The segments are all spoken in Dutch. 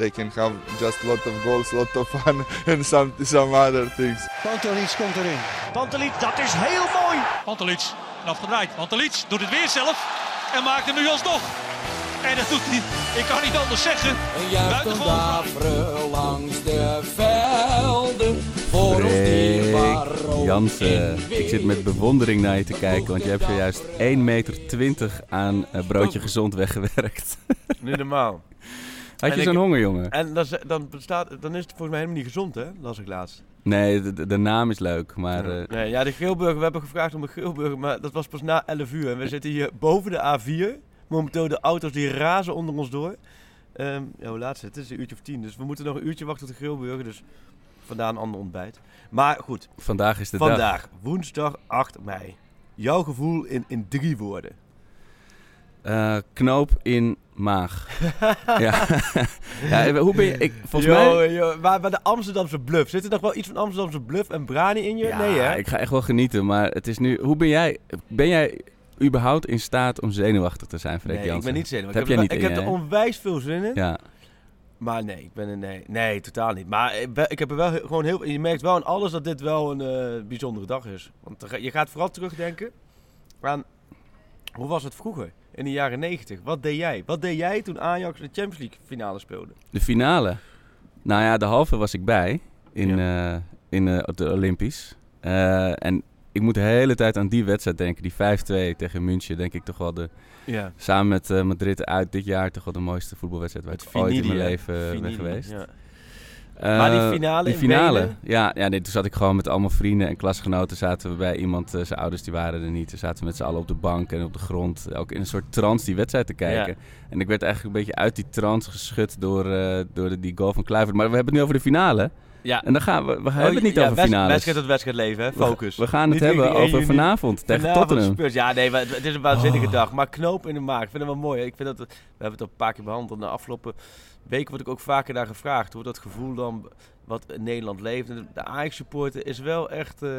They can have just lot of goals, lot of fun, and some some other things. Pantelic komt erin. Pantelic, dat is heel mooi. Pantelic, afgedraaid. Pantelic doet het weer zelf en maakt hem nu alsnog. En dat doet hij, ik kan niet anders zeggen. Buitengewoon langs de velden. Voor rood Jansen, en ik zit met bewondering naar je te kijken, want je hebt zojuist 1,20 meter aan eh, broodje gezond weggewerkt. Nu normaal. Had je zo'n honger, jongen? En dan, is- dan, bestaat, dan is het volgens mij helemaal niet gezond, hè? Las ik laatst. Nee, de, naam is leuk, maar eh, Nee, ja, de grillburger, we hebben gevraagd om een grillburger, maar dat was pas na 11 uur. En we zitten hier boven de A4. Momenteel de auto's die razen onder ons door. Ehm, ja, hoe laat is het? Het is een uurtje of tien, dus we moeten nog een uurtje wachten op de grillburger. Dus vandaar een ander ontbijt. Maar goed, vandaag is de dag. vandaag, woensdag 8 mei. Jouw gevoel in, in drie woorden. Eh, knoop in maag. ja. ja, hoe ben je? Ik, volgens Yo, mij... yo, maar, maar de Amsterdamse bluff. Zit er nog wel iets van Amsterdamse bluff en brani in je? Ja, nee, hè? ik ga echt wel genieten, maar het is nu... Hoe ben jij... Ben jij überhaupt in staat om zenuwachtig te zijn, Freek nee, ik Jansen? ben niet zenuwachtig. Dat heb ik jij heb, niet er- ik heb er onwijs veel zin in. Ja. Maar nee, ik ben er, nee, nee, totaal niet. Maar ik, ik heb er wel heel- gewoon heel, je merkt wel aan alles dat dit wel een eh, bijzondere dag is. Want je gaat vooral terugdenken aan hoe was het vroeger in de jaren 90? Wat deed jij? Wat deed jij toen Ajax de Champions League finale speelde? De finale. Nou ja, de halve was ik bij in, eh, in eh, de Olympisch. Eh, en ik moet de hele tijd aan die wedstrijd denken. Die 5-2 tegen München. Denk ik toch wel de, Ja. samen met Madrid uit dit jaar toch wel de mooiste voetbalwedstrijd waar ik ooit in mijn leven ben geweest. ja. Eh, Maar die finale die in finale. Wenen? Ja, ja nee, toen zat ik gewoon met allemaal vrienden en klasgenoten. Zaten we bij iemand, eh, zijn ouders die waren er niet. Toen zaten we met z'n allen op de bank en op de grond. Ook in een soort trance die wedstrijd te kijken. En ik werd eigenlijk een beetje uit die trance geschud door, eh, door de, die goal van Kluivert. Maar we hebben het nu over de finale. Ja. En dan gaan we, we hebben het niet Oh, ja, over finales. Wedstrijd tot wedstrijd leven, hè? We- Focus. We, gaan het Niet hebben over juni. vanavond tegen Vanavond Tottenham. Spurs. Ja, nee, maar het is een waanzinnige Oh. dag. Maar knoop in de maag, ik vind het wel mooi. Ik vind dat, we hebben het al een paar keer behandeld. De afgelopen weken word ik ook vaker daar gevraagd. Hoe dat gevoel dan, wat in Nederland leeft. De Ajax-supporter is wel echt eh,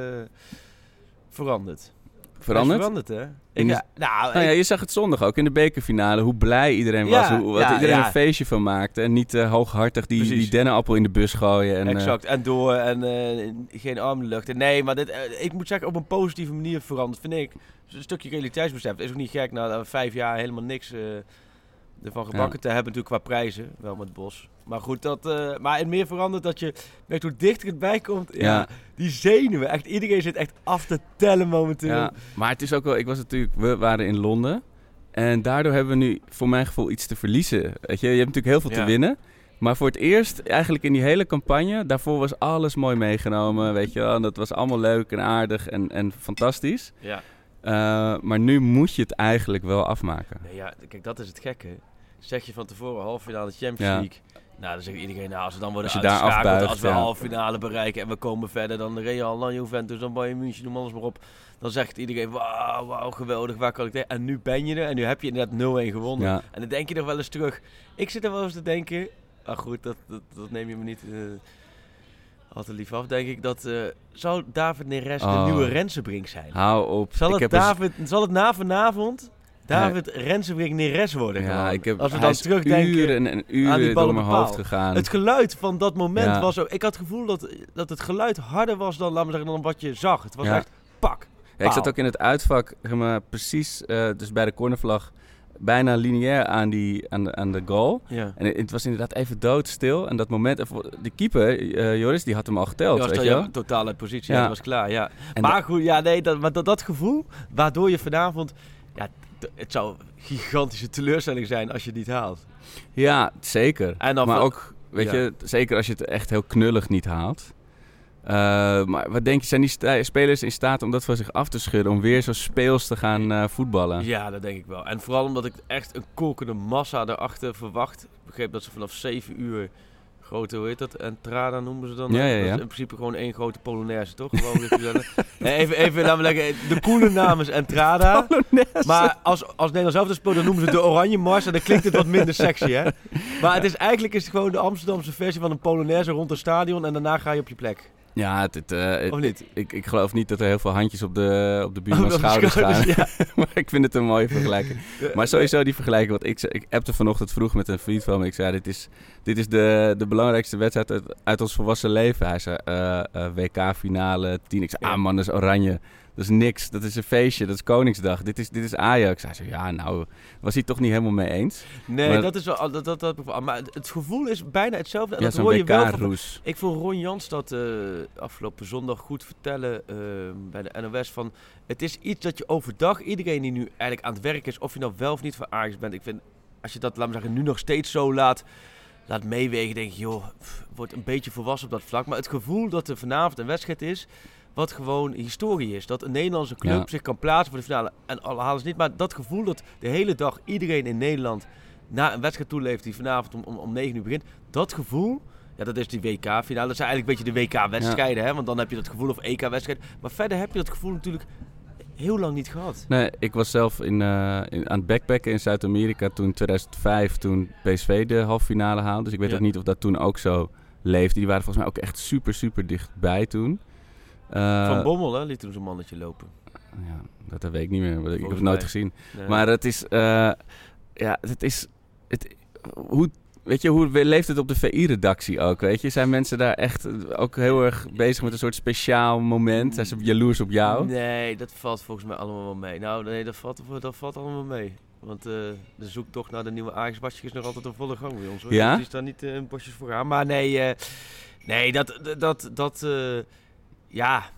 veranderd. Veranderd? Veranderd, hè? Ik, ja, nou, Nou ja, je zag het zondag ook in de bekerfinale. Hoe blij iedereen was. Ja, hoe, wat iedereen een feestje van maakte. En niet eh, hooghartig die, Precies. die dennenappel in de bus gooien. En, eh, exact. En door en eh, geen arm in de lucht. En nee, maar dit, eh, ik moet zeggen, op een positieve manier veranderd, vind ik. Dus een stukje realiteitsbesef. Het is ook niet gek na eh, vijf jaar helemaal niks eh, ervan gebakken te hebben, natuurlijk qua prijzen. Wel met Bos. Maar goed, dat, eh, maar het meer verandert dat je merkt hoe dichter het bij komt. Ja, Ja. Die zenuwen. Echt, iedereen zit echt af te tellen momenteel. Ja, maar het is ook wel, ik was natuurlijk, we waren in Londen. En daardoor hebben we nu voor mijn gevoel iets te verliezen. Weet je, je hebt natuurlijk heel veel te winnen. Maar voor het eerst, eigenlijk in die hele campagne, daarvoor was alles mooi meegenomen. Weet je wel, en dat was allemaal leuk en aardig en, en fantastisch. Ja. Eh, maar nu moet je het eigenlijk wel afmaken. Nee, ja, kijk, dat is het gekke. Zeg je van tevoren halve finale Champions Ja. League. Nou, dan zegt iedereen, nou, als we dan worden Als uitgeschakeld, afbuigt, als we ja. halve finale bereiken en we komen verder dan de Real, dan Juventus, dan Bayern München, noem alles maar op. Dan zegt iedereen, wauw, wauw, geweldig, waar kan ik tegen? En nu ben je er en nu heb je inderdaad 0-1 gewonnen. Ja. En dan denk je nog wel eens terug. Ik zit er wel eens te denken, ah goed, dat, dat, dat neem je me niet eh, al te lief af, denk ik, dat eh, zou David Neres Oh. de nieuwe Rensenbrink zijn? Hou op. Zal Ik het, eens- David, zal het na vanavond David Rensenbrink Neres worden ja, gewoon? ik heb, Als we dan terugdenken uren en aan die uren door mijn hoofd gegaan. Het geluid van dat moment Ja. was zo... Ik had het gevoel dat, dat het geluid harder was dan, laten we zeggen, dan wat je zag. Het was Ja. echt pak. Ja, ik zat ook in het uitvak, maar, precies, eh, dus bij de cornervlag, bijna lineair aan, die, aan, de, aan de goal. Ja. En het, was inderdaad even doodstil. En dat moment, de keeper, eh, Joris, die had hem al geteld, Dat was weet je wel? totale positie. Ja. Ja. Dat was klaar, ja. En maar goed, ja, nee, dat, maar dat, dat gevoel, waardoor je vanavond... Het zou een gigantische teleurstelling zijn als je het niet haalt. Ja, zeker. En dan maar ook, weet Ja. je, zeker als je het echt heel knullig niet haalt. Uh, maar wat denk je, zijn die spelers in staat om dat van zich af te schudden? Om weer zo speels te gaan uh, voetballen? Ja, dat denk ik wel. En vooral omdat ik echt een kolkende massa erachter verwacht. Ik begreep dat ze vanaf 7 uur grote, hoe heet dat? Entrada noemen ze dan. Ja, ja, ja. in principe gewoon één grote Polonaise, toch? Gewoon even, even, leggen, de coole naam is Entrada. Polonaise. Maar als, als Nederlands zelf spelen, dan noemen ze de Oranje Mars en dan klinkt het wat minder sexy, hè? Maar het is eigenlijk is het gewoon de Amsterdamse versie van een Polonaise rond een stadion en daarna ga je op je plek. Ja, het, het, uh, of niet? Ik, ik geloof niet dat er heel veel handjes op de, op de buurman schouders staan. Ja. maar ik vind het een mooie vergelijking. Maar sowieso die vergelijking. Want ik, ik appte vanochtend vroeg met een vriend van me. Ik zei, dit is, dit is de, de belangrijkste wedstrijd uit, uit ons volwassen leven. Hij zei, uh, uh, WK-finale, 10. Ik zei, ah man, dat is oranje. Dat is niks. Dat is een feestje. Dat is Koningsdag. Dit is, dit is Ajax. Hij zei, ja, nou, was hij toch niet helemaal mee eens. Nee, maar, dat is wel... Dat, dat, dat, maar het gevoel is bijna hetzelfde. Ja, dat hoor je wel van, Ik vond Ron Jans dat uh, afgelopen zondag goed vertellen uh, bij de NOS. Van, het is iets dat je overdag, iedereen die nu eigenlijk aan het werk is, of je nou wel of niet van Ajax bent. Ik vind, als je dat, laat me zeggen, nu nog steeds zo laat laat meewegen, denk je, joh, wordt een beetje volwassen op dat vlak. Maar het gevoel dat er vanavond een wedstrijd is, wat gewoon historie is. Dat een Nederlandse club Ja. zich kan plaatsen voor de finale. En al halen ze niet, maar dat gevoel dat de hele dag iedereen in Nederland naar een wedstrijd toeleeft die vanavond om, om, om 9 uur begint. Dat gevoel, ja, dat is die WK-finale. Dat zijn eigenlijk een beetje de WK-wedstrijden, hè? Want dan heb je dat gevoel of EK-wedstrijd. Maar verder heb je dat gevoel natuurlijk heel lang niet gehad. Nee, ik was zelf in, uh, in, aan het backpacken in Zuid-Amerika toen in 2005, toen PSV de halve finale haalde. Dus ik weet Ja. ook niet of dat toen ook zo leefde. Die waren volgens mij ook echt super, super dichtbij toen. Uh, Van Bommel, hè, liet toen zo'n mannetje lopen. Ja, dat, weet ik niet meer. Ik heb het nooit mij. gezien. Nee. Maar het is, uh, ja, het is, het, hoe, weet je, hoe leeft het op de VI-redactie ook, weet je? Zijn mensen daar echt ook heel erg bezig met een soort speciaal moment? Zijn ze jaloers op jou? Nee, dat valt volgens mij allemaal wel mee. Nou, nee, dat valt, dat valt allemaal mee. Want uh, de zoektocht naar de nieuwe Ajax-badje is nog altijd een volle gang bij ons. Hoor. Ja? Dus is daar niet uh, in bosjes voor gaan. Maar nee, uh, nee dat, dat, dat ja...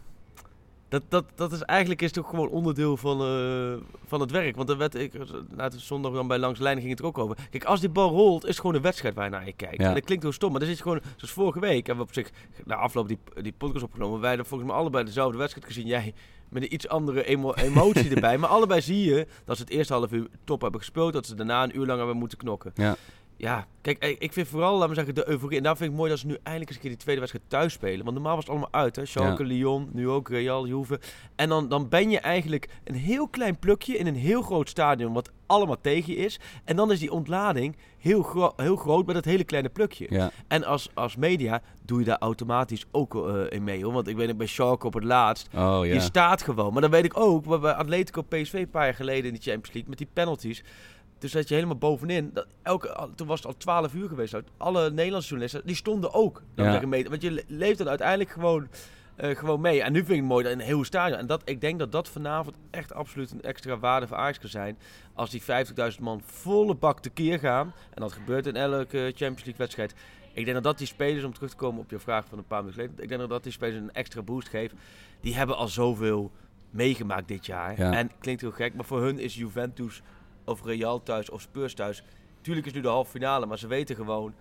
Dat, dat, dat is eigenlijk is toch gewoon onderdeel van, uh, van het werk. Want er werd, ik, na de zondag dan bij Langs Lijn ging het er ook over. Kijk, als die bal rolt, is het gewoon een wedstrijd waar je naar je kijkt. Ja. En dat klinkt heel stom, maar dan zit je gewoon... Zoals vorige week hebben we op zich na afloop die, die podcast opgenomen. Wij hebben volgens mij allebei dezelfde wedstrijd gezien. Jij met een iets andere emo emotie erbij. Maar allebei zie je dat ze het eerste half uur top hebben gespeeld. Dat ze daarna een uur lang hebben moeten knokken. Ja. Ja, kijk, ik vind vooral, laten we zeggen, de euforie. En daar vind ik mooi dat ze nu eindelijk eens een keer die tweede wedstrijd thuis spelen. Want normaal was het allemaal uit, hè. Schalke, Ja. Lyon, nu ook Real, Juve. En dan, dan ben je eigenlijk een heel klein plukje in een heel groot stadion, wat allemaal tegen je is. En dan is die ontlading heel, gro heel groot met dat hele kleine plukje. Ja. En als, als media doe je daar automatisch ook uh, in mee, hoor. Want ik weet het bij Schalke op het laatst. Oh ja. Je staat gewoon. Maar dan weet ik ook, bij Atletico PSV een paar jaar geleden in de Champions League, met die penalties. Dus dat je helemaal bovenin. Dat elke, toen was het al 12 uur geweest. Alle Nederlandse journalisten, die stonden ook. Dan Ja. mee, want je le- leeft dan uiteindelijk gewoon, eh, gewoon mee. En nu vind ik het mooi dat in een heel stadion. En dat, ik denk dat dat vanavond echt absoluut een extra waarde voor Ajax kan zijn. Als die 50.000 man volle bak tekeer gaan. En dat gebeurt in elke Champions League wedstrijd. Ik denk dat dat die spelers, om terug te komen op je vraag van een paar minuten geleden. Ik denk dat dat die spelers een extra boost geeft. Die hebben al zoveel meegemaakt dit jaar. Ja. En klinkt heel gek, maar voor hun is Juventus of Real thuis of Spurs thuis. Tuurlijk is nu de halve finale, maar ze weten gewoon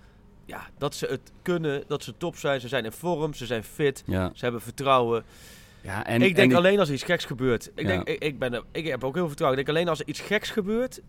ja, dat ze het kunnen, dat ze top zijn. Ze zijn in vorm, ze zijn fit, Ja. ze hebben vertrouwen. ja en, ik denk en alleen als er iets geks gebeurt. Ik, Ja. denk, ik, ik, ben, ik heb ook heel veel vertrouwen. Ik denk alleen als er iets geks gebeurt,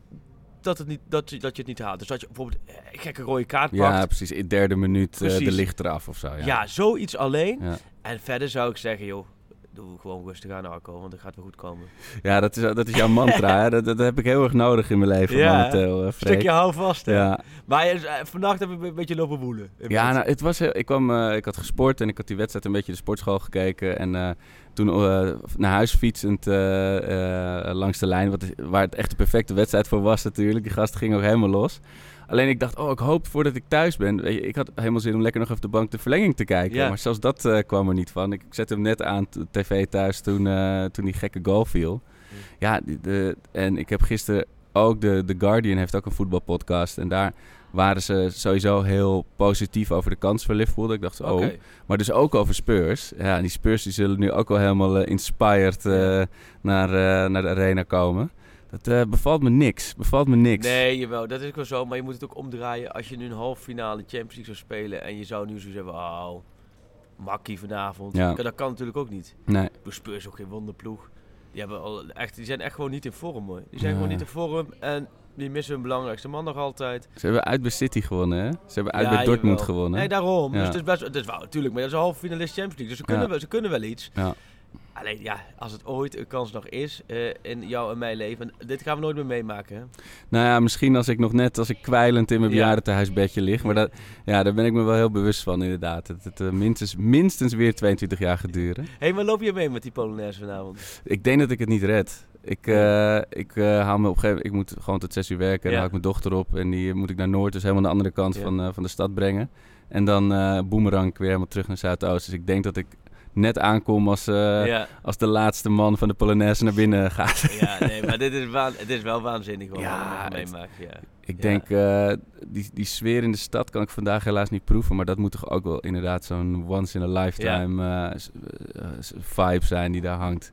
dat, het niet, dat, je- dat je het niet haalt. Dus dat je bijvoorbeeld eh, een gekke rode kaart pakt. Ja, precies. In derde minuut eh, de licht eraf of zo. Ja, Ja, zoiets alleen. Ja. En verder zou ik zeggen, joh, doe gewoon rustig aan Arco, want het gaat wel goed komen. Ja, dat, is, dat is jouw mantra. hè. Dat, dat heb ik heel erg nodig in mijn leven Ja, momenteel, eh, Freek. Stukje hou vast, hè. Ja, Maar eh, vannacht hebben we een beetje lopen woelen. ja nou, het was, ik, kwam, eh, ik had gesport en ik had die wedstrijd een beetje de sportschool gekeken. En eh, toen eh, naar huis fietsend eh, eh, langs de lijn, wat, waar het echt de perfecte wedstrijd voor was natuurlijk. Die gast ging ook helemaal los. Alleen ik dacht, oh, ik hoop voordat ik thuis ben. Weet je, Ik had helemaal zin om lekker nog even de bank de verlenging te kijken. Ja. Maar zelfs dat eh, kwam er niet van. Ik zette hem net aan tv thuis toen, eh, toen die gekke goal viel. Ja, de, en ik heb gisteren ook, de, The Guardian heeft ook een voetbalpodcast. En daar waren ze sowieso heel positief over de kans voor Liverpool. Ik dacht, oh, maar dus ook over Spurs. Ja, en die Spurs die zullen nu ook wel helemaal eh, inspired naar, naar de arena komen. Dat eh, bevalt me niks. Bevalt me niks. Nee, jawel, dat is ook wel zo. Maar je moet het ook omdraaien. Als je nu een halve finale Champions League zou spelen en je zou nu zo zeggen, oh, makkie vanavond. Ja. Dat kan natuurlijk ook niet. Nee. Spurs is ook geen wonderploeg. Die, hebben al echt, die zijn echt gewoon niet in vorm hoor. Die zijn Ja. gewoon niet in vorm en die missen hun belangrijkste man nog altijd. Ze hebben uit bij City gewonnen, hè? Ze hebben uit Ja, bij Dortmund jawel. gewonnen. Nee, daarom. Ja. Dus het is best, het is wel, natuurlijk, maar dat is een halve finalist Champions League. Dus ze kunnen, wel, ze kunnen wel iets. Ja. Alleen ja, als het ooit een kans nog is eh, in jouw en mijn leven. Dit gaan we nooit meer meemaken. Hè? Nou ja, misschien als ik nog net, als ik kwijlend in mijn Ja. bejaardentehuisbedje lig. Maar dat, ja, daar ben ik me wel heel bewust van inderdaad. Dat het eh, minstens, minstens weer 22 jaar gaat duren. Hé, hey, maar loop je mee met die Polonaise vanavond? Ik denk dat ik het niet red. Ik, eh, ik haal me op een gegeven moment, ik moet gewoon tot zes uur werken. En Ja. dan haal ik mijn dochter op en die moet ik naar Noord, dus helemaal aan de andere kant Ja. van, van de stad brengen. En dan eh boemerang weer helemaal terug naar Zuidoost. Dus ik denk dat ik net aankom als, eh, ja. als de laatste man van de Polonaise naar binnen gaat. ja, nee, maar dit is, het is wel waanzinnig hoor, Ja, wat het- meemaakt. Ja. Ik Ja. denk, eh, die, die sfeer in de stad kan ik vandaag helaas niet proeven. Maar dat moet toch ook wel inderdaad zo'n once in a lifetime eh, eh, vibe zijn die daar hangt.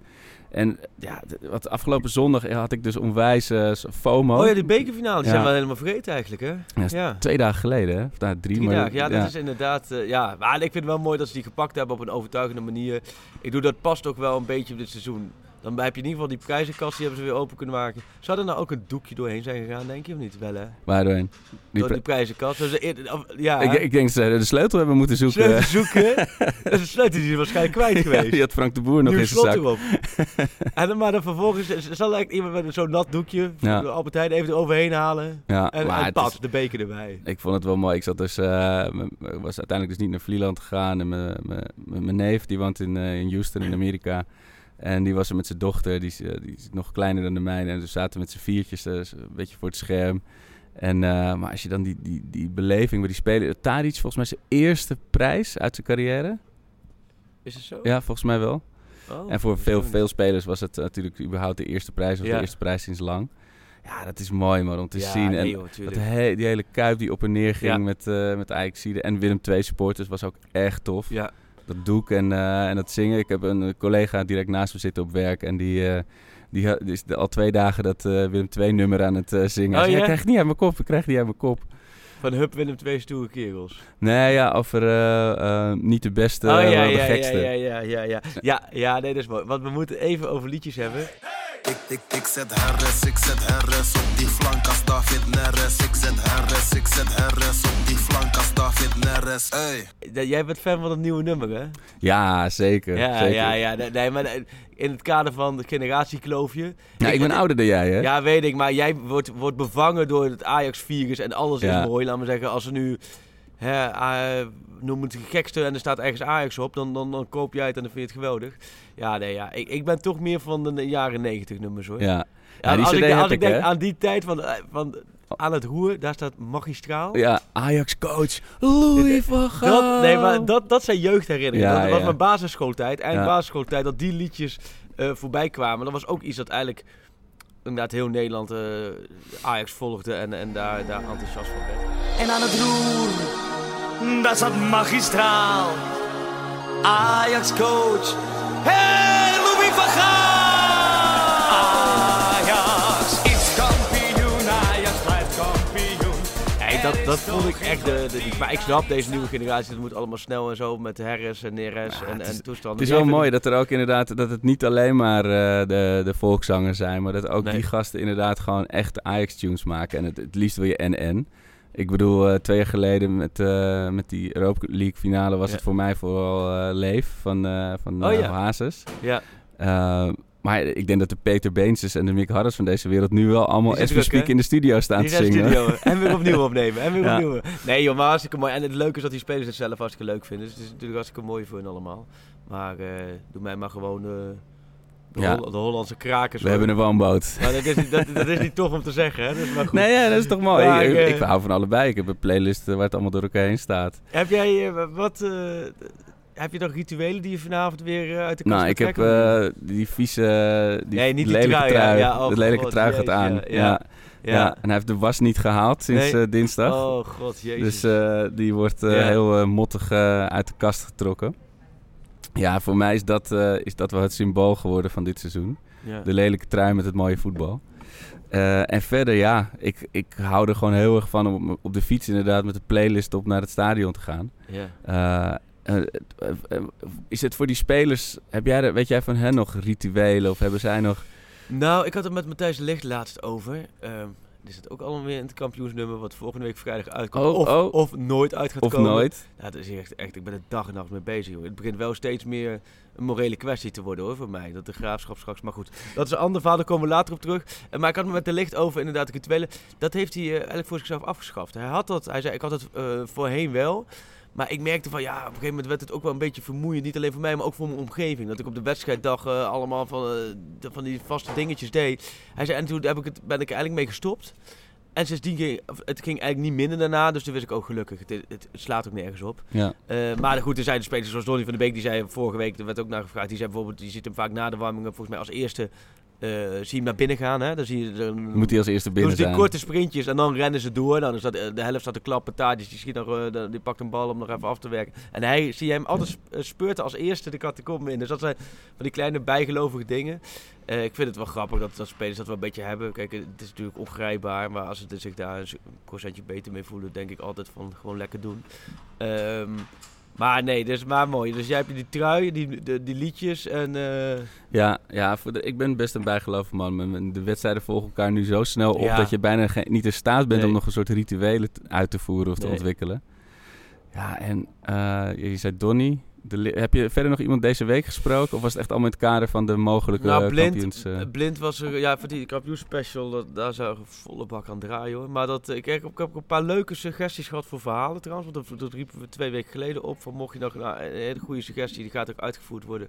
En ja, wat afgelopen zondag had ik dus onwijs s- FOMO. Oh ja, die bekerfinale, die Ja. zijn we helemaal vergeten eigenlijk hè? Ja, Ja. Twee dagen geleden, hè? Of nou, drie, Drie maar dagen, ja, dat is inderdaad. ja, maar ik vind het wel mooi dat ze die gepakt hebben op een overtuigende manier. Ik doe dat past ook wel een beetje op dit seizoen. Dan heb je in ieder geval die prijzenkast, die hebben ze weer open kunnen maken. Zou er nou ook een doekje doorheen zijn gegaan, denk je of niet? Wel hè? Waardoorheen? Die Door die prijzenkast. Dus of- ja, ik, ik denk dat ze de sleutel hebben moeten zoeken. sleutel zoeken. dat is een sleutel die is waarschijnlijk kwijt geweest. die had Frank de Boer nog in zijn zak. erop. en dan maar dan vervolgens zal eigenlijk iemand met zo'n nat doekje Ja. de Albert Heijn even eroverheen halen. Ja, En, en pas, de beker erbij. Ik vond het wel mooi. Ik zat dus, m- was uiteindelijk dus niet naar Vlieland gegaan. En mijn neef, die woont in, eh, in Houston in Amerika. En die was er met zijn dochter, die is, eh, die is nog kleiner dan de mijne. En dus zaten met z'n viertjes, eh, een beetje voor het scherm. En, eh, maar als je dan die, die, die beleving bij die spelen... Tadic, volgens mij zijn eerste prijs uit zijn carrière. Is het zo? Ja, volgens mij wel. Oh, En voor veel, veel spelers was het natuurlijk überhaupt de eerste prijs. Of Ja. de eerste prijs sinds lang. Ja, dat is mooi man om te Ja, zien. nee, en joh, dat tuurlijk. he- die hele kuip die op en neer ging Ja. met, eh met en Willem II supporters was ook echt tof. Ja, Dat doek en, eh, en dat zingen. Ik heb een collega direct naast me zitten op werk en die... eh, die, is al twee dagen dat eh, Willem II nummer aan het zingen. Hij Oh, ja? Ik krijg niet uit mijn kop, ik krijg niet uit mijn kop. van Hup Willem twee stoere kerels. Nee, ja, over eh, niet de beste, oh ja, maar ja, de ja, gekste. ja, ja, ja, ja. Ja, ja, nee, dat is mooi. Want we moeten even over liedjes hebben. Ik, ik, ik zet Harris, ik zet Harris op die flank als David Neres. Ik zet Harris, ik zet Harris op die flank als David Neres. Hey. Jij bent fan van het nieuwe nummer, hè? Ja, zeker. Ja, zeker. ja, ja. Nee, maar eh, in het kader van het generatiekloofje. Nou, ik ben ouder dan jij, hè? Ja, weet ik. Maar jij wordt, wordt bevangen door het Ajax-virus en alles Ja. is mooi. Laat maar zeggen, als er nu... Hè, eh, noem het gekste en er staat ergens Ajax op, dan, dan, dan koop jij het en dan vind je het geweldig. Ja, nee, ja. Ik, ik ben toch meer van de jaren negentig nummers, hoor. Ja. Ja, als ik, heb als ik ik, denk aan die tijd van, eh, van aan het roer, daar staat magistraal. Ja, Ajax-coach Louis van Gaal. Dat, nee, maar dat, dat zijn jeugdherinneringen. Ja, dat was ja. mijn basisschooltijd, eind Ja. basisschooltijd, dat die liedjes eh, voorbij kwamen. Dat was ook iets dat eigenlijk inderdaad heel Nederland eh, Ajax volgde en, en daar, daar enthousiast van werd. En aan het roer, daar zat magistraal. Ajax-coach, hey Louis van Gaal. Ajax is kampioen, Ajax blijft kampioen. Nee, dat, dat vond ik echt de, de, die- Maar ik snap deze nieuwe generatie, dat moet allemaal snel en zo met Harris en Neres en, en toestanden. Het is Jij wel vindt- mooi dat er ook inderdaad, dat het niet alleen maar eh, de, de volkszangers zijn, maar dat ook Nee. die gasten inderdaad gewoon echt Ajax-tunes maken. En het, het liefst wil je NN. Ik bedoel, eh, twee jaar geleden met, eh, met die Europa League finale was Ja. het voor mij vooral eh, Leef van, van Oh ja. Hazes. Ja, maar ik denk dat de Peter Beenses en de Mick Harris van deze wereld nu wel allemaal as we speak in de studio staan die te zingen. studio. En weer opnieuw opnemen. En weer Ja. opnieuw. Nee joh, maar hartstikke mooi. En het leuke is dat die spelers het zelf hartstikke leuk vinden. Dus het is natuurlijk hartstikke mooi voor hen allemaal. Maar doe mij maar gewoon de, Ja. Hol- de Hollandse krakers. We hoor. hebben een woonboot. Maar dat is, niet, dat, dat is niet tof om te zeggen, hè? Dat is maar goed. Nee, ja, dat is toch mooi. Maar, ik, eh, ik hou van allebei. Ik heb een playlist eh, waar het allemaal door elkaar heen staat. Heb jij eh, wat... eh, heb je nog rituelen die je vanavond weer eh, uit de kast Nou, ik heb eh, die vieze, die Nee, niet die lelijke trui, trui. ja. Ja, oh de lelijke God, trui gaat aan. ja, Ja, en hij heeft de was niet gehaald sinds Nee. eh, dinsdag. Oh god, jezus. dus eh, die wordt eh, heel eh, mottig eh, uit de kast getrokken. Ja, voor mij is dat, eh, is dat wel het symbool geworden van dit seizoen. ja. De lelijke trui met het mooie voetbal. Eh, en verder, ja, ik, ik hou er gewoon heel erg van om op, de fiets inderdaad met de playlist op naar het stadion te gaan. ja. Eh, is het voor die spelers, heb jij, weet jij van hen nog rituelen of hebben zij nog... Nou, ik had het met Matthijs Ligt laatst over. Dit zit ook allemaal weer in het kampioensnummer wat volgende week vrijdag uitkomt. Oh, of, oh. of nooit uit gaat Of komen. nooit? Ja, dat is echt, echt, ik ben er dag en nacht mee bezig. Joh. Het begint wel steeds meer een morele kwestie te worden hoor, voor mij. Dat de graafschap straks, maar goed. Dat is een ander verhaal, daar komen we later op terug. Eh, maar ik had het met de licht over inderdaad de rituelen. Dat heeft hij eh, eigenlijk voor zichzelf afgeschaft. Hij had dat, hij zei, ik had het eh, voorheen wel. Maar ik merkte van ja, op een gegeven moment werd het ook wel een beetje vermoeiend. Niet alleen voor mij, maar ook voor mijn omgeving. Dat ik op de wedstrijddag eh, allemaal van, eh, de- van die vaste dingetjes deed. Hij zei, en toen heb ik het, ben ik er eigenlijk mee gestopt. En sindsdien ging het ging eigenlijk niet minder daarna. Dus toen wist ik ook gelukkig, het, het, het slaat ook nergens op. Ja. Eh, maar goed, er zijn de spelers zoals Donny van de Beek, die zei vorige week, er werd ook naar gevraagd, die zei bijvoorbeeld, je ziet hem vaak na de warming volgens mij als eerste, eh, zie je hem naar binnen gaan. Hè? Dan zie je, dan, Moet hij als eerste binnen ze die korte sprintjes en dan rennen ze door. Dan is dat, eh, de helft staat te klappen, Tadis, die, schiet nog, die pakt een bal om nog even af te werken. En hij, zie je hem altijd eh, speurten als eerste de catacombe in. Dus dat zijn van die kleine bijgelovige dingen. Ik vind het wel grappig dat, dat spelers dat wel een beetje hebben. Kijk, het is natuurlijk ongrijpbaar, maar als ze zich daar een procentje beter mee voelen, denk ik altijd van gewoon lekker doen. Ehm, maar nee, dus maar mooi. Dus jij hebt die trui, die, de, die liedjes en... eh, Ja, ja voor de, ik ben best een bijgelovig man. De wedstrijden volgen elkaar nu zo snel op Ja. dat je bijna geen- niet in staat bent Nee. om nog een soort rituelen uit te voeren of te ontwikkelen. Ja, en eh, je zei Donny. De heb je verder nog iemand deze week gesproken? Of was het echt allemaal in het kader van de mogelijke Nou, blind, kampioens? eh? blind was er, ja, voor die kampioenspecial, dat, daar zou een volle bak aan draaien hoor. Maar dat, ik, heb, ik heb ook een paar leuke suggesties gehad voor verhalen trouwens. Want dat, dat riepen we twee weken geleden op. Van mocht je nog nou, een hele goede suggestie, die gaat ook uitgevoerd worden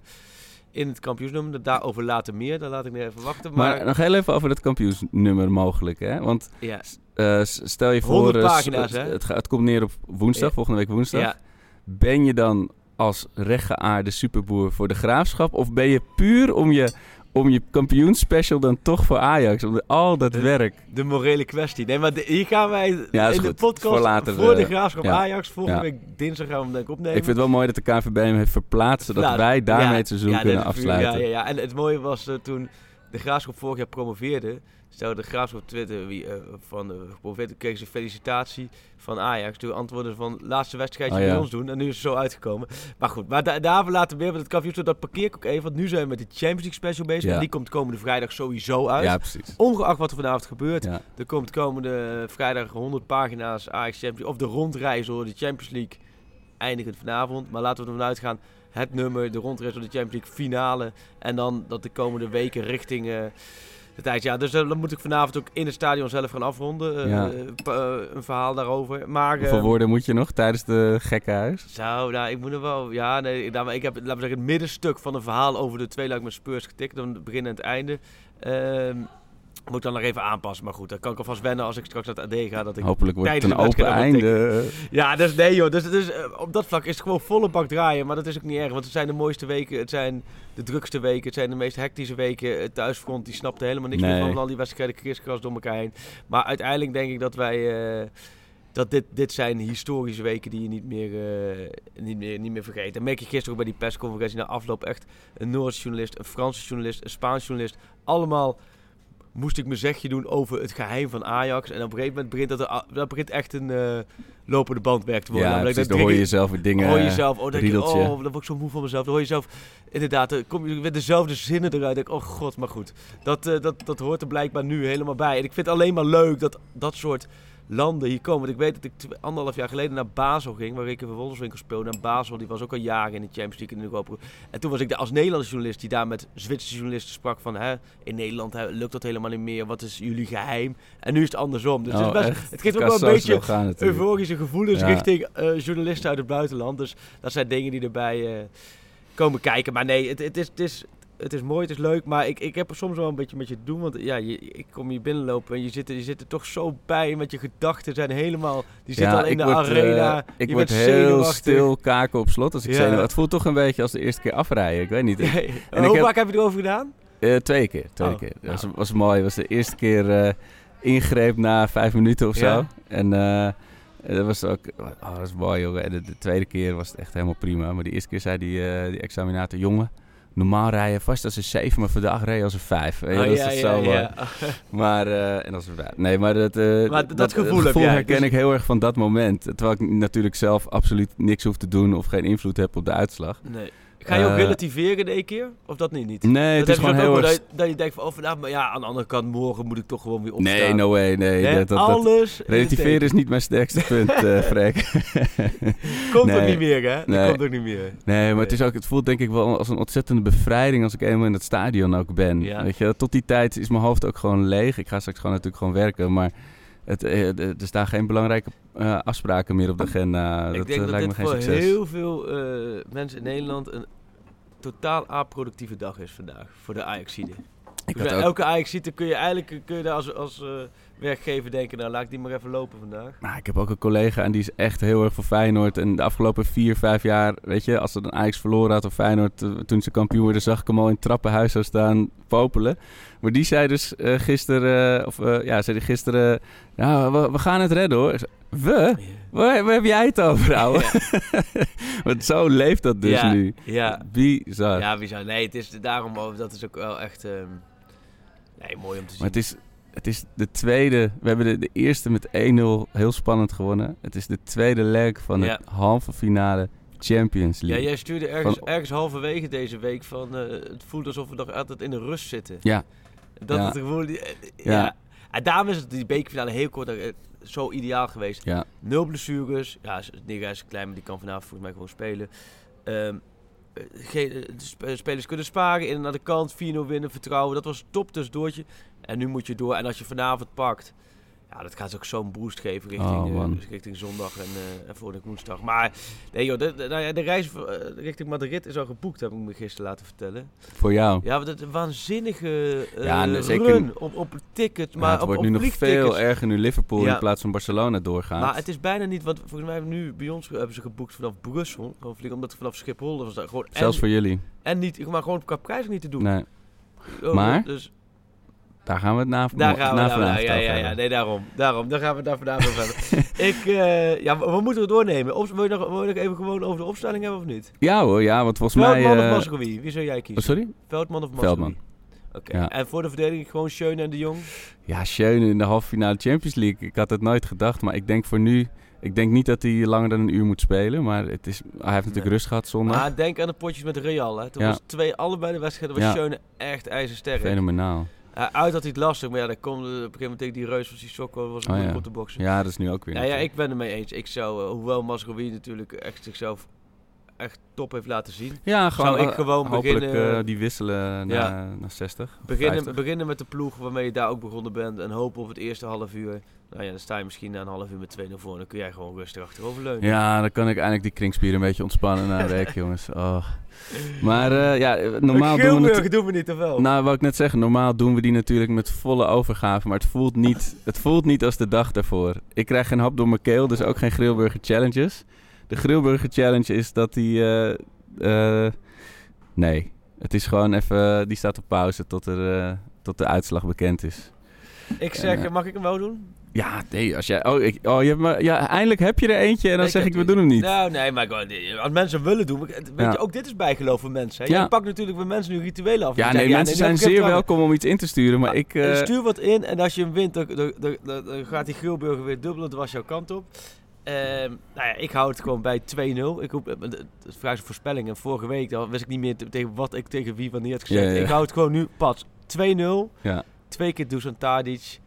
in het kampioensnummer. Daarover later meer, daar laat ik nog even wachten. maar, Maar, nog heel even over dat kampioensnummer mogelijk, hè? Want ja, eh, stel je voor... 100 eh, pagina's, het, hè? het, komt neer op woensdag, Ja. volgende week woensdag. ja, Ben je dan als rechtgeaarde superboer voor de graafschap? Of ben je puur om je, om je kampioenspecial dan toch voor Ajax? Om de- al dat werk. de morele kwestie. Nee, maar de- hier gaan wij Ja, in de podcast Voor later, voor de eh, graafschap ja. Ajax. Volgende Ja. week dinsdag gaan we hem denk ik opnemen. Ik vind het wel mooi dat de KNVB hem heeft verplaatst, zodat Nou, wij daarmee het seizoen kunnen afsluiten. Ja, ja, ja. En het mooie was eh, toen de Graafschap vorig jaar promoveerde. Stelde de Graafschap op Twitter wie, eh, van de gepromoveerd, kreeg ze felicitatie van Ajax. Toen antwoordden ze van laatste wedstrijdje Oh, bij ja. ons doen. En nu is het zo uitgekomen. Maar goed, maar da daarvoor laten we weer met het kampioenschap. Dat parkeer ik ook even. Want nu zijn we met de Champions League special bezig. Ja. En die komt komende vrijdag sowieso uit. Ja, precies. Ongeacht wat er vanavond gebeurt. Ja. Er komt komende vrijdag 100 pagina's Ajax Champions League. Of de rondreis door de Champions League. Eindigend vanavond. Maar laten we ervan uitgaan. Het nummer, de rondreis door de Champions League finale. En dan dat de komende weken richting eh, de tijd. Ja, dus eh, dan moet ik vanavond ook in het stadion zelf gaan afronden. eh, Ja. eh, een verhaal daarover. Maar, Hoeveel eh, woorden moet je nog tijdens de gekkenhuis? Zo, nou, ik moet er wel... Ja, nee, nou, maar ik heb, laten we zeggen, het middenstuk van een verhaal over de twee met Spurs getikt. Dan het begin en het einde. Ehm moet dan nog even aanpassen. Maar goed, dan kan ik alvast wennen als ik straks naar het AD ga. Dat ik Hopelijk wordt het een open einde. ja, dus nee joh. Dus, dus eh, op dat vlak is het gewoon volle bak draaien. Maar dat is ook niet erg. Want het zijn de mooiste weken. Het zijn de drukste weken. Het zijn de meest hectische weken. Het thuisfront die snapte helemaal niks Nee. meer van al die wedstrijden kriskras door elkaar heen. Maar uiteindelijk denk ik dat wij... eh, dat dit, dit zijn historische weken die je niet meer, eh, niet meer, niet meer vergeet. En merk je gisteren ook bij die persconferentie na afloop echt een Noorse journalist, een Franse journalist, een Spaanse journalist. Allemaal moest ik mijn zegje doen over het geheim van Ajax. En op een gegeven moment begint dat, er, dat begint echt een eh, lopende bandwerk te worden. Ja, precies. dan hoor je jezelf weer dingen... hoor je jezelf, oh, dan denk je, oh, dan word ik zo moe van mezelf. Dan hoor je zelf, inderdaad, dan kom je weer dezelfde zinnen eruit. denk oh god, maar goed. Dat, eh, dat, dat hoort er blijkbaar nu helemaal bij. En ik vind het alleen maar leuk dat dat soort landen hier komen. Want ik weet dat ik anderhalf jaar geleden naar Basel ging, waar ik in Wolfswinkel speelde. En Basel, die was ook al jaren in de Champions League in de Europa. En toen was ik daar als Nederlandse journalist die daar met Zwitserse journalisten sprak van, hè, in Nederland hè, lukt dat helemaal niet meer. Wat is jullie geheim? En nu is het andersom. Dus het, Oh, is best, echt? het geeft ook wel een beetje gaan euforische gevoelens Ja. richting eh, journalisten uit het buitenland. Dus dat zijn dingen die erbij eh, komen kijken. Maar nee, het, het, is, het, is, het is mooi, het is leuk. Maar ik, ik heb er soms wel een beetje met je te doen. Want ja, je, ik kom hier binnenlopen en je zit, er- je zit er toch zo bij. Met je gedachten zijn helemaal... Die zitten al in de word, arena. eh, ik je word heel stil, kaken op slot als ik Ja. Het voelt toch een beetje als de eerste keer afrijden. Ik weet niet. Nee. En Hoe vaak heb je erover gedaan? Eh, twee keer, twee Oh, keer. nou. Dat was, was mooi. Het was de eerste keer eh, ingreep na vijf minuten of zo. En dat was ook... Oh, dat was mooi, jongen. En de, de tweede keer was het echt helemaal prima. Maar de eerste keer zei die, eh, die examinator... Jongen, Normaal rijden vast als een 7, maar vandaag rijden als een 5. Weet je, Oh, dat ja, is ja, zo ja. Maar, eh, en als een 5. Nee, maar dat, eh, Maar dat dat, gevoel herken dus- ik heel erg van dat moment. Terwijl ik natuurlijk zelf absoluut niks hoef te doen of geen invloed heb op de uitslag. Nee. Ga je ook Eh, relativeren in één keer? Of dat niet? niet? Nee, het dat is heb je gewoon heel erg... dat, je- dat je denkt van, oh vandaag, maar ja, aan de andere kant, morgen moet ik toch gewoon weer opstaan. Nee, no way. Nee, dat, dat, dat- Alles het relativeren is niet mijn sterkste punt, eh Freek. Komt Nee. ook niet meer, hè? Dat Nee. komt ook niet meer. Nee, maar het, is ook, het voelt denk ik wel als een ontzettende bevrijding als ik eenmaal in het stadion ook ben. Ja. Weet je, tot die tijd is mijn hoofd ook gewoon leeg. Ik ga straks gewoon natuurlijk gewoon werken, maar het, eh, er staan geen belangrijke eh, afspraken meer op de agenda. ik dat denk eh, dat lijkt dit me geen voor succes. heel veel eh, mensen in Nederland een totaal aproductieve dag is vandaag. Voor de Ajaxide. Dus elke Ajaxide kun je eigenlijk kun je daar als, als werkgever denken, nou laat ik die maar even lopen vandaag. Maar ik heb ook een collega en die is echt heel erg voor Feyenoord. En de afgelopen vier, vijf jaar, weet je, als er een Ajax verloren had of Feyenoord, toen ze kampioen werden, zag ik hem al in het trappenhuis staan popelen. Maar die zei dus gisteren, of ja, zei die gisteren, ja, we, we gaan het redden hoor. We? Waar, waar heb jij het over, ouwe? Want zo leeft dat dus ja, nu. Ja, Bizar. ja, zou... Nee, het is daarom, ook- dat is ook wel echt... ehm, nee, mooi om te zien. Maar het is, het is de tweede. We hebben de, de eerste met 1-0 heel spannend gewonnen. Het is de tweede leg van Ja. de halve finale Champions Ja, League. jij stuurde ergens, Van- ergens halverwege deze week van... eh, het voelt alsof we nog altijd in de rust zitten. Ja. Dat Ja. het gewoon... eh, Ja. En daarom is het die bekerfinale heel kort eh, zo ideaal geweest. Ja. Nul blessures. Ja, Niga is klein, maar die kan vanavond volgens mij gewoon spelen. Geen, eh, spelers kunnen sparen, in en naar de kant, 4-0 winnen, vertrouwen. Dat was top tussendoortje. En nu moet je door. En als je vanavond pakt, ja, dat gaat ook zo'n boost geven richting, Oh, eh, richting zondag en, eh en volgende woensdag. Maar nee joh, de, de, nou de reis eh, richting Madrid is al geboekt, heb ik me gisteren laten vertellen. Voor jou. Ja, want het waanzinnige Ja, en zeker- run op, op ticket. Maar het op, wordt op nu nog veel erger nu Liverpool Ja. in plaats van Barcelona doorgaat. Maar het is bijna niet, want volgens mij hebben nu bij ons hebben ze geboekt vanaf Brussel. Gewoon vliegen, omdat vanaf Schiphol, dat was daar gewoon Zelfs en, voor jullie. en niet, maar gewoon qua prijs niet te doen. Nee, Oh, Maar- Dus daar gaan we het na, daar gaan we na vanavond ja, ja, ja, nee, daarom. Daarom, daar gaan we daar vanavond over hebben. Ik, eh, ja, we, moeten het doornemen. Op, wil, je nog, wil je nog even gewoon over de opstelling hebben of niet? Ja hoor, ja, want volgens mij... Veldman eh, of Masrowi? Wie zou jij oh, kiezen? sorry? Veldman of Masrowi? Veldman. Oké, Ja. en voor de verdediging gewoon Schöne en de Jong? Ja, Schöne in de halve finale Champions League. Ik had het nooit gedacht, maar ik denk voor nu... Ik denk niet dat hij langer dan een uur moet spelen, maar het is, hij heeft natuurlijk Nee. rust gehad zondag. Maar denk aan de potjes met Real. Hè. Toen Ja. was twee, allebei de wedstrijden was Ja. Schöne echt ijzersterk. Fenomenaal. Uh, uit had hij het lastig, maar ja, dan komt eh, op een gegeven moment tegen die reus van Sissoko was het Oh, ja. op te boksen. Ja, dat is nu ook weer. Ja, ja, ik ben het mee eens. Ik zou, eh, hoewel Masrowi natuurlijk echt zichzelf echt top heeft laten zien. Ja, gewoon, Zou ik eh, gewoon beginnen- eh, die wisselen Ja. naar, naar 60. Beginnen, 50. beginnen met de ploeg waarmee je daar ook begonnen bent en hopen op het eerste half uur. Nou ja, dan sta je misschien na een half uur met 2-0 voor en dan kun jij gewoon rustig achteroverleunen. Ja, dan kan ik eindelijk die kringspieren een beetje ontspannen na een week, jongens. Oh. Maar eh, ja, normaal doen we doen we niet te wel. Nou, wou ik net zeggen, normaal doen we die natuurlijk met volle overgave, maar het voelt niet, het voelt niet als de dag daarvoor. Ik krijg geen hap door mijn keel, dus ook geen Grillburger Challenges. De Grillburger Challenge is dat die... eh, eh, nee, het is gewoon even... Die staat op pauze tot, er, eh, tot de uitslag bekend is. ik zeg, eh, mag ik hem wel doen? Ja, nee, als jij... Oh, ik, oh je hebt maar, ja, eindelijk heb je er eentje en dan zeg ik, we doen hem niet. Nou, nee, maar als mensen willen doen. Weet Ja. je, ook dit is bijgeloof van mensen. Hè? Ja. Je pakt natuurlijk bij mensen nu rituelen af. Ja, nee, zeggen, mensen zijn zeer welkom om iets in te sturen, maar ik... eh, stuur wat in en als je hem wint, dan, dan, dan, gaat die Grilburger weer dubbelen. Dat was jouw kant op. Ehm, nou ja, ik hou het gewoon bij 2-0. Ik hoop, het het vraagt een voorspelling. En vorige week dan wist ik niet meer te- tegen wat ik tegen wie wanneer had gezegd. Ja, ja, ja. Ik hou het gewoon nu pas 2-0. Ja. Twee keer Dusan Tadic.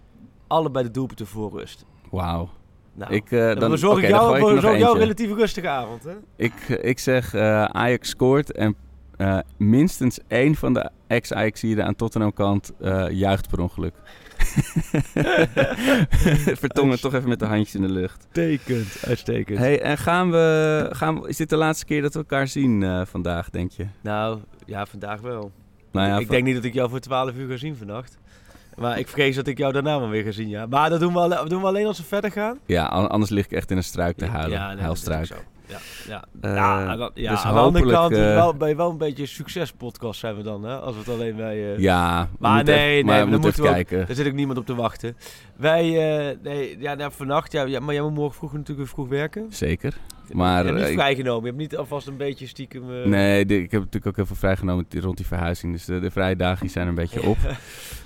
Allebei de doelpunten voor rust. Wauw. Nou, ik, eh, dan dan, oké, ik dan jou, jou een relatief rustige avond. Hè? Ik, ik zeg eh, Ajax scoort en eh, minstens één van de ex-Ajaxiden aan Tottenham kant eh, juicht per ongeluk. Vertongen toch even met de handjes in de lucht. Uitstekend, uitstekend. Hey, en gaan we, gaan we, is dit de laatste keer dat we elkaar zien eh, vandaag, denk je? Nou, ja, vandaag wel. Nou ja, ik denk niet dat ik jou voor 12 uur ga zien vannacht. Maar ik vrees dat ik jou daarna wel weer ga zien, ja. Maar dat doen we, alle- doen we alleen als we verder gaan. Ja, an- anders lig ik echt in een struik te huilen. Ja, nee, dat is Huilstruik. Ja, ja. Eh, ja, dus aan de andere kant eh, wel, ben je wel een beetje een succespodcast zijn we dan, hè? Als we het alleen bij... eh, Ja, Maar nee, even, nee, maar we moeten moeten we even kijken. Daar zit ook niemand op te wachten. Wij, nee, ja, nou, vannacht, ja, ja, maar jij moet morgen vroeg natuurlijk weer vroeg werken. Zeker. Maar, je hebt niet eh, ik- vrijgenomen. Je hebt niet alvast een beetje stiekem... eh, Nee, de- ik heb natuurlijk ook heel veel vrijgenomen rond die verhuizing. Dus de, de vrije dagen zijn een beetje op.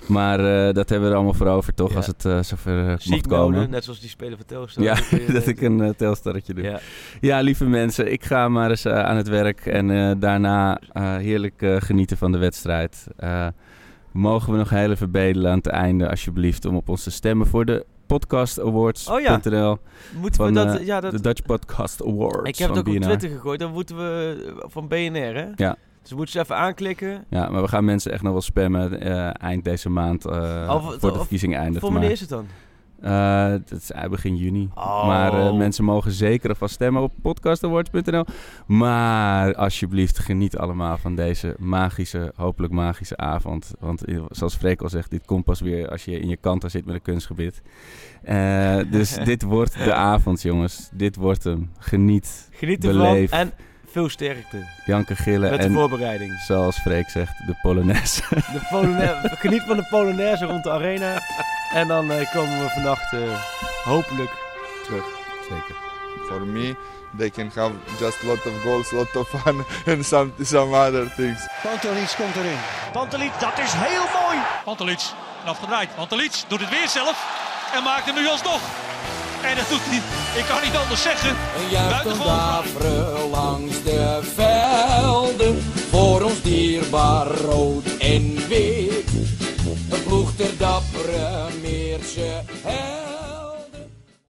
Maar eh, dat hebben we er allemaal voor over, toch? Ja. Als het eh, zover mocht komen. net zoals die speler van Telstar. Ja, Dat ik een uh, telstarretje doe. Ja. Ja. lieve mensen, ik ga maar eens aan het werk en daarna heerlijk genieten van de wedstrijd. Mogen we nog heel even bedelen aan het einde, alsjeblieft, om op ons te stemmen voor de podcastawards.nl. Oh ja. Moeten we dat... eh, ja, dat De Dutch Podcast Awards ik heb het ook op. Twitter gegooid. Dan moeten we... eh, Van BNR, hè? Ja. Dus we moeten ze even aanklikken. Ja, maar we gaan mensen echt nog wel spammen eh, eind deze maand Oh, wat- voor de of- verkiezing eindigt. Voor wanneer is het dan? Dat is eh, begin juni. Oh. Maar eh, mensen mogen zeker alvast stemmen op podcastawards.nl. Maar alsjeblieft, geniet allemaal van deze magische, hopelijk magische avond. Want zoals Freek al zegt, dit komt pas weer als je in je kanten zit met een kunstgebied. Dus dit wordt de avond, jongens. Dit wordt hem. Geniet, Geniet ervan beleef, en veel sterkte. janken, gillen Met de en voorbereiding. zoals Freek zegt, de Polonaise. De Polonaise, geniet van de Polonaise rond de arena. En dan eh, komen we vannacht eh, hopelijk terug. Zeker. For me, they can have just lot of goals, lot of fun, and some some other things. Pantelic komt erin. Pantelic, dat is heel mooi. Pantelic, afgedraaid. Pantelic doet het weer zelf en maakt hem nu alsnog. En dat doet hij, ik kan niet anders zeggen. Een langs de velden. Voor ons dierbaar rood en wit. Een ploeg ter dappere Meerse.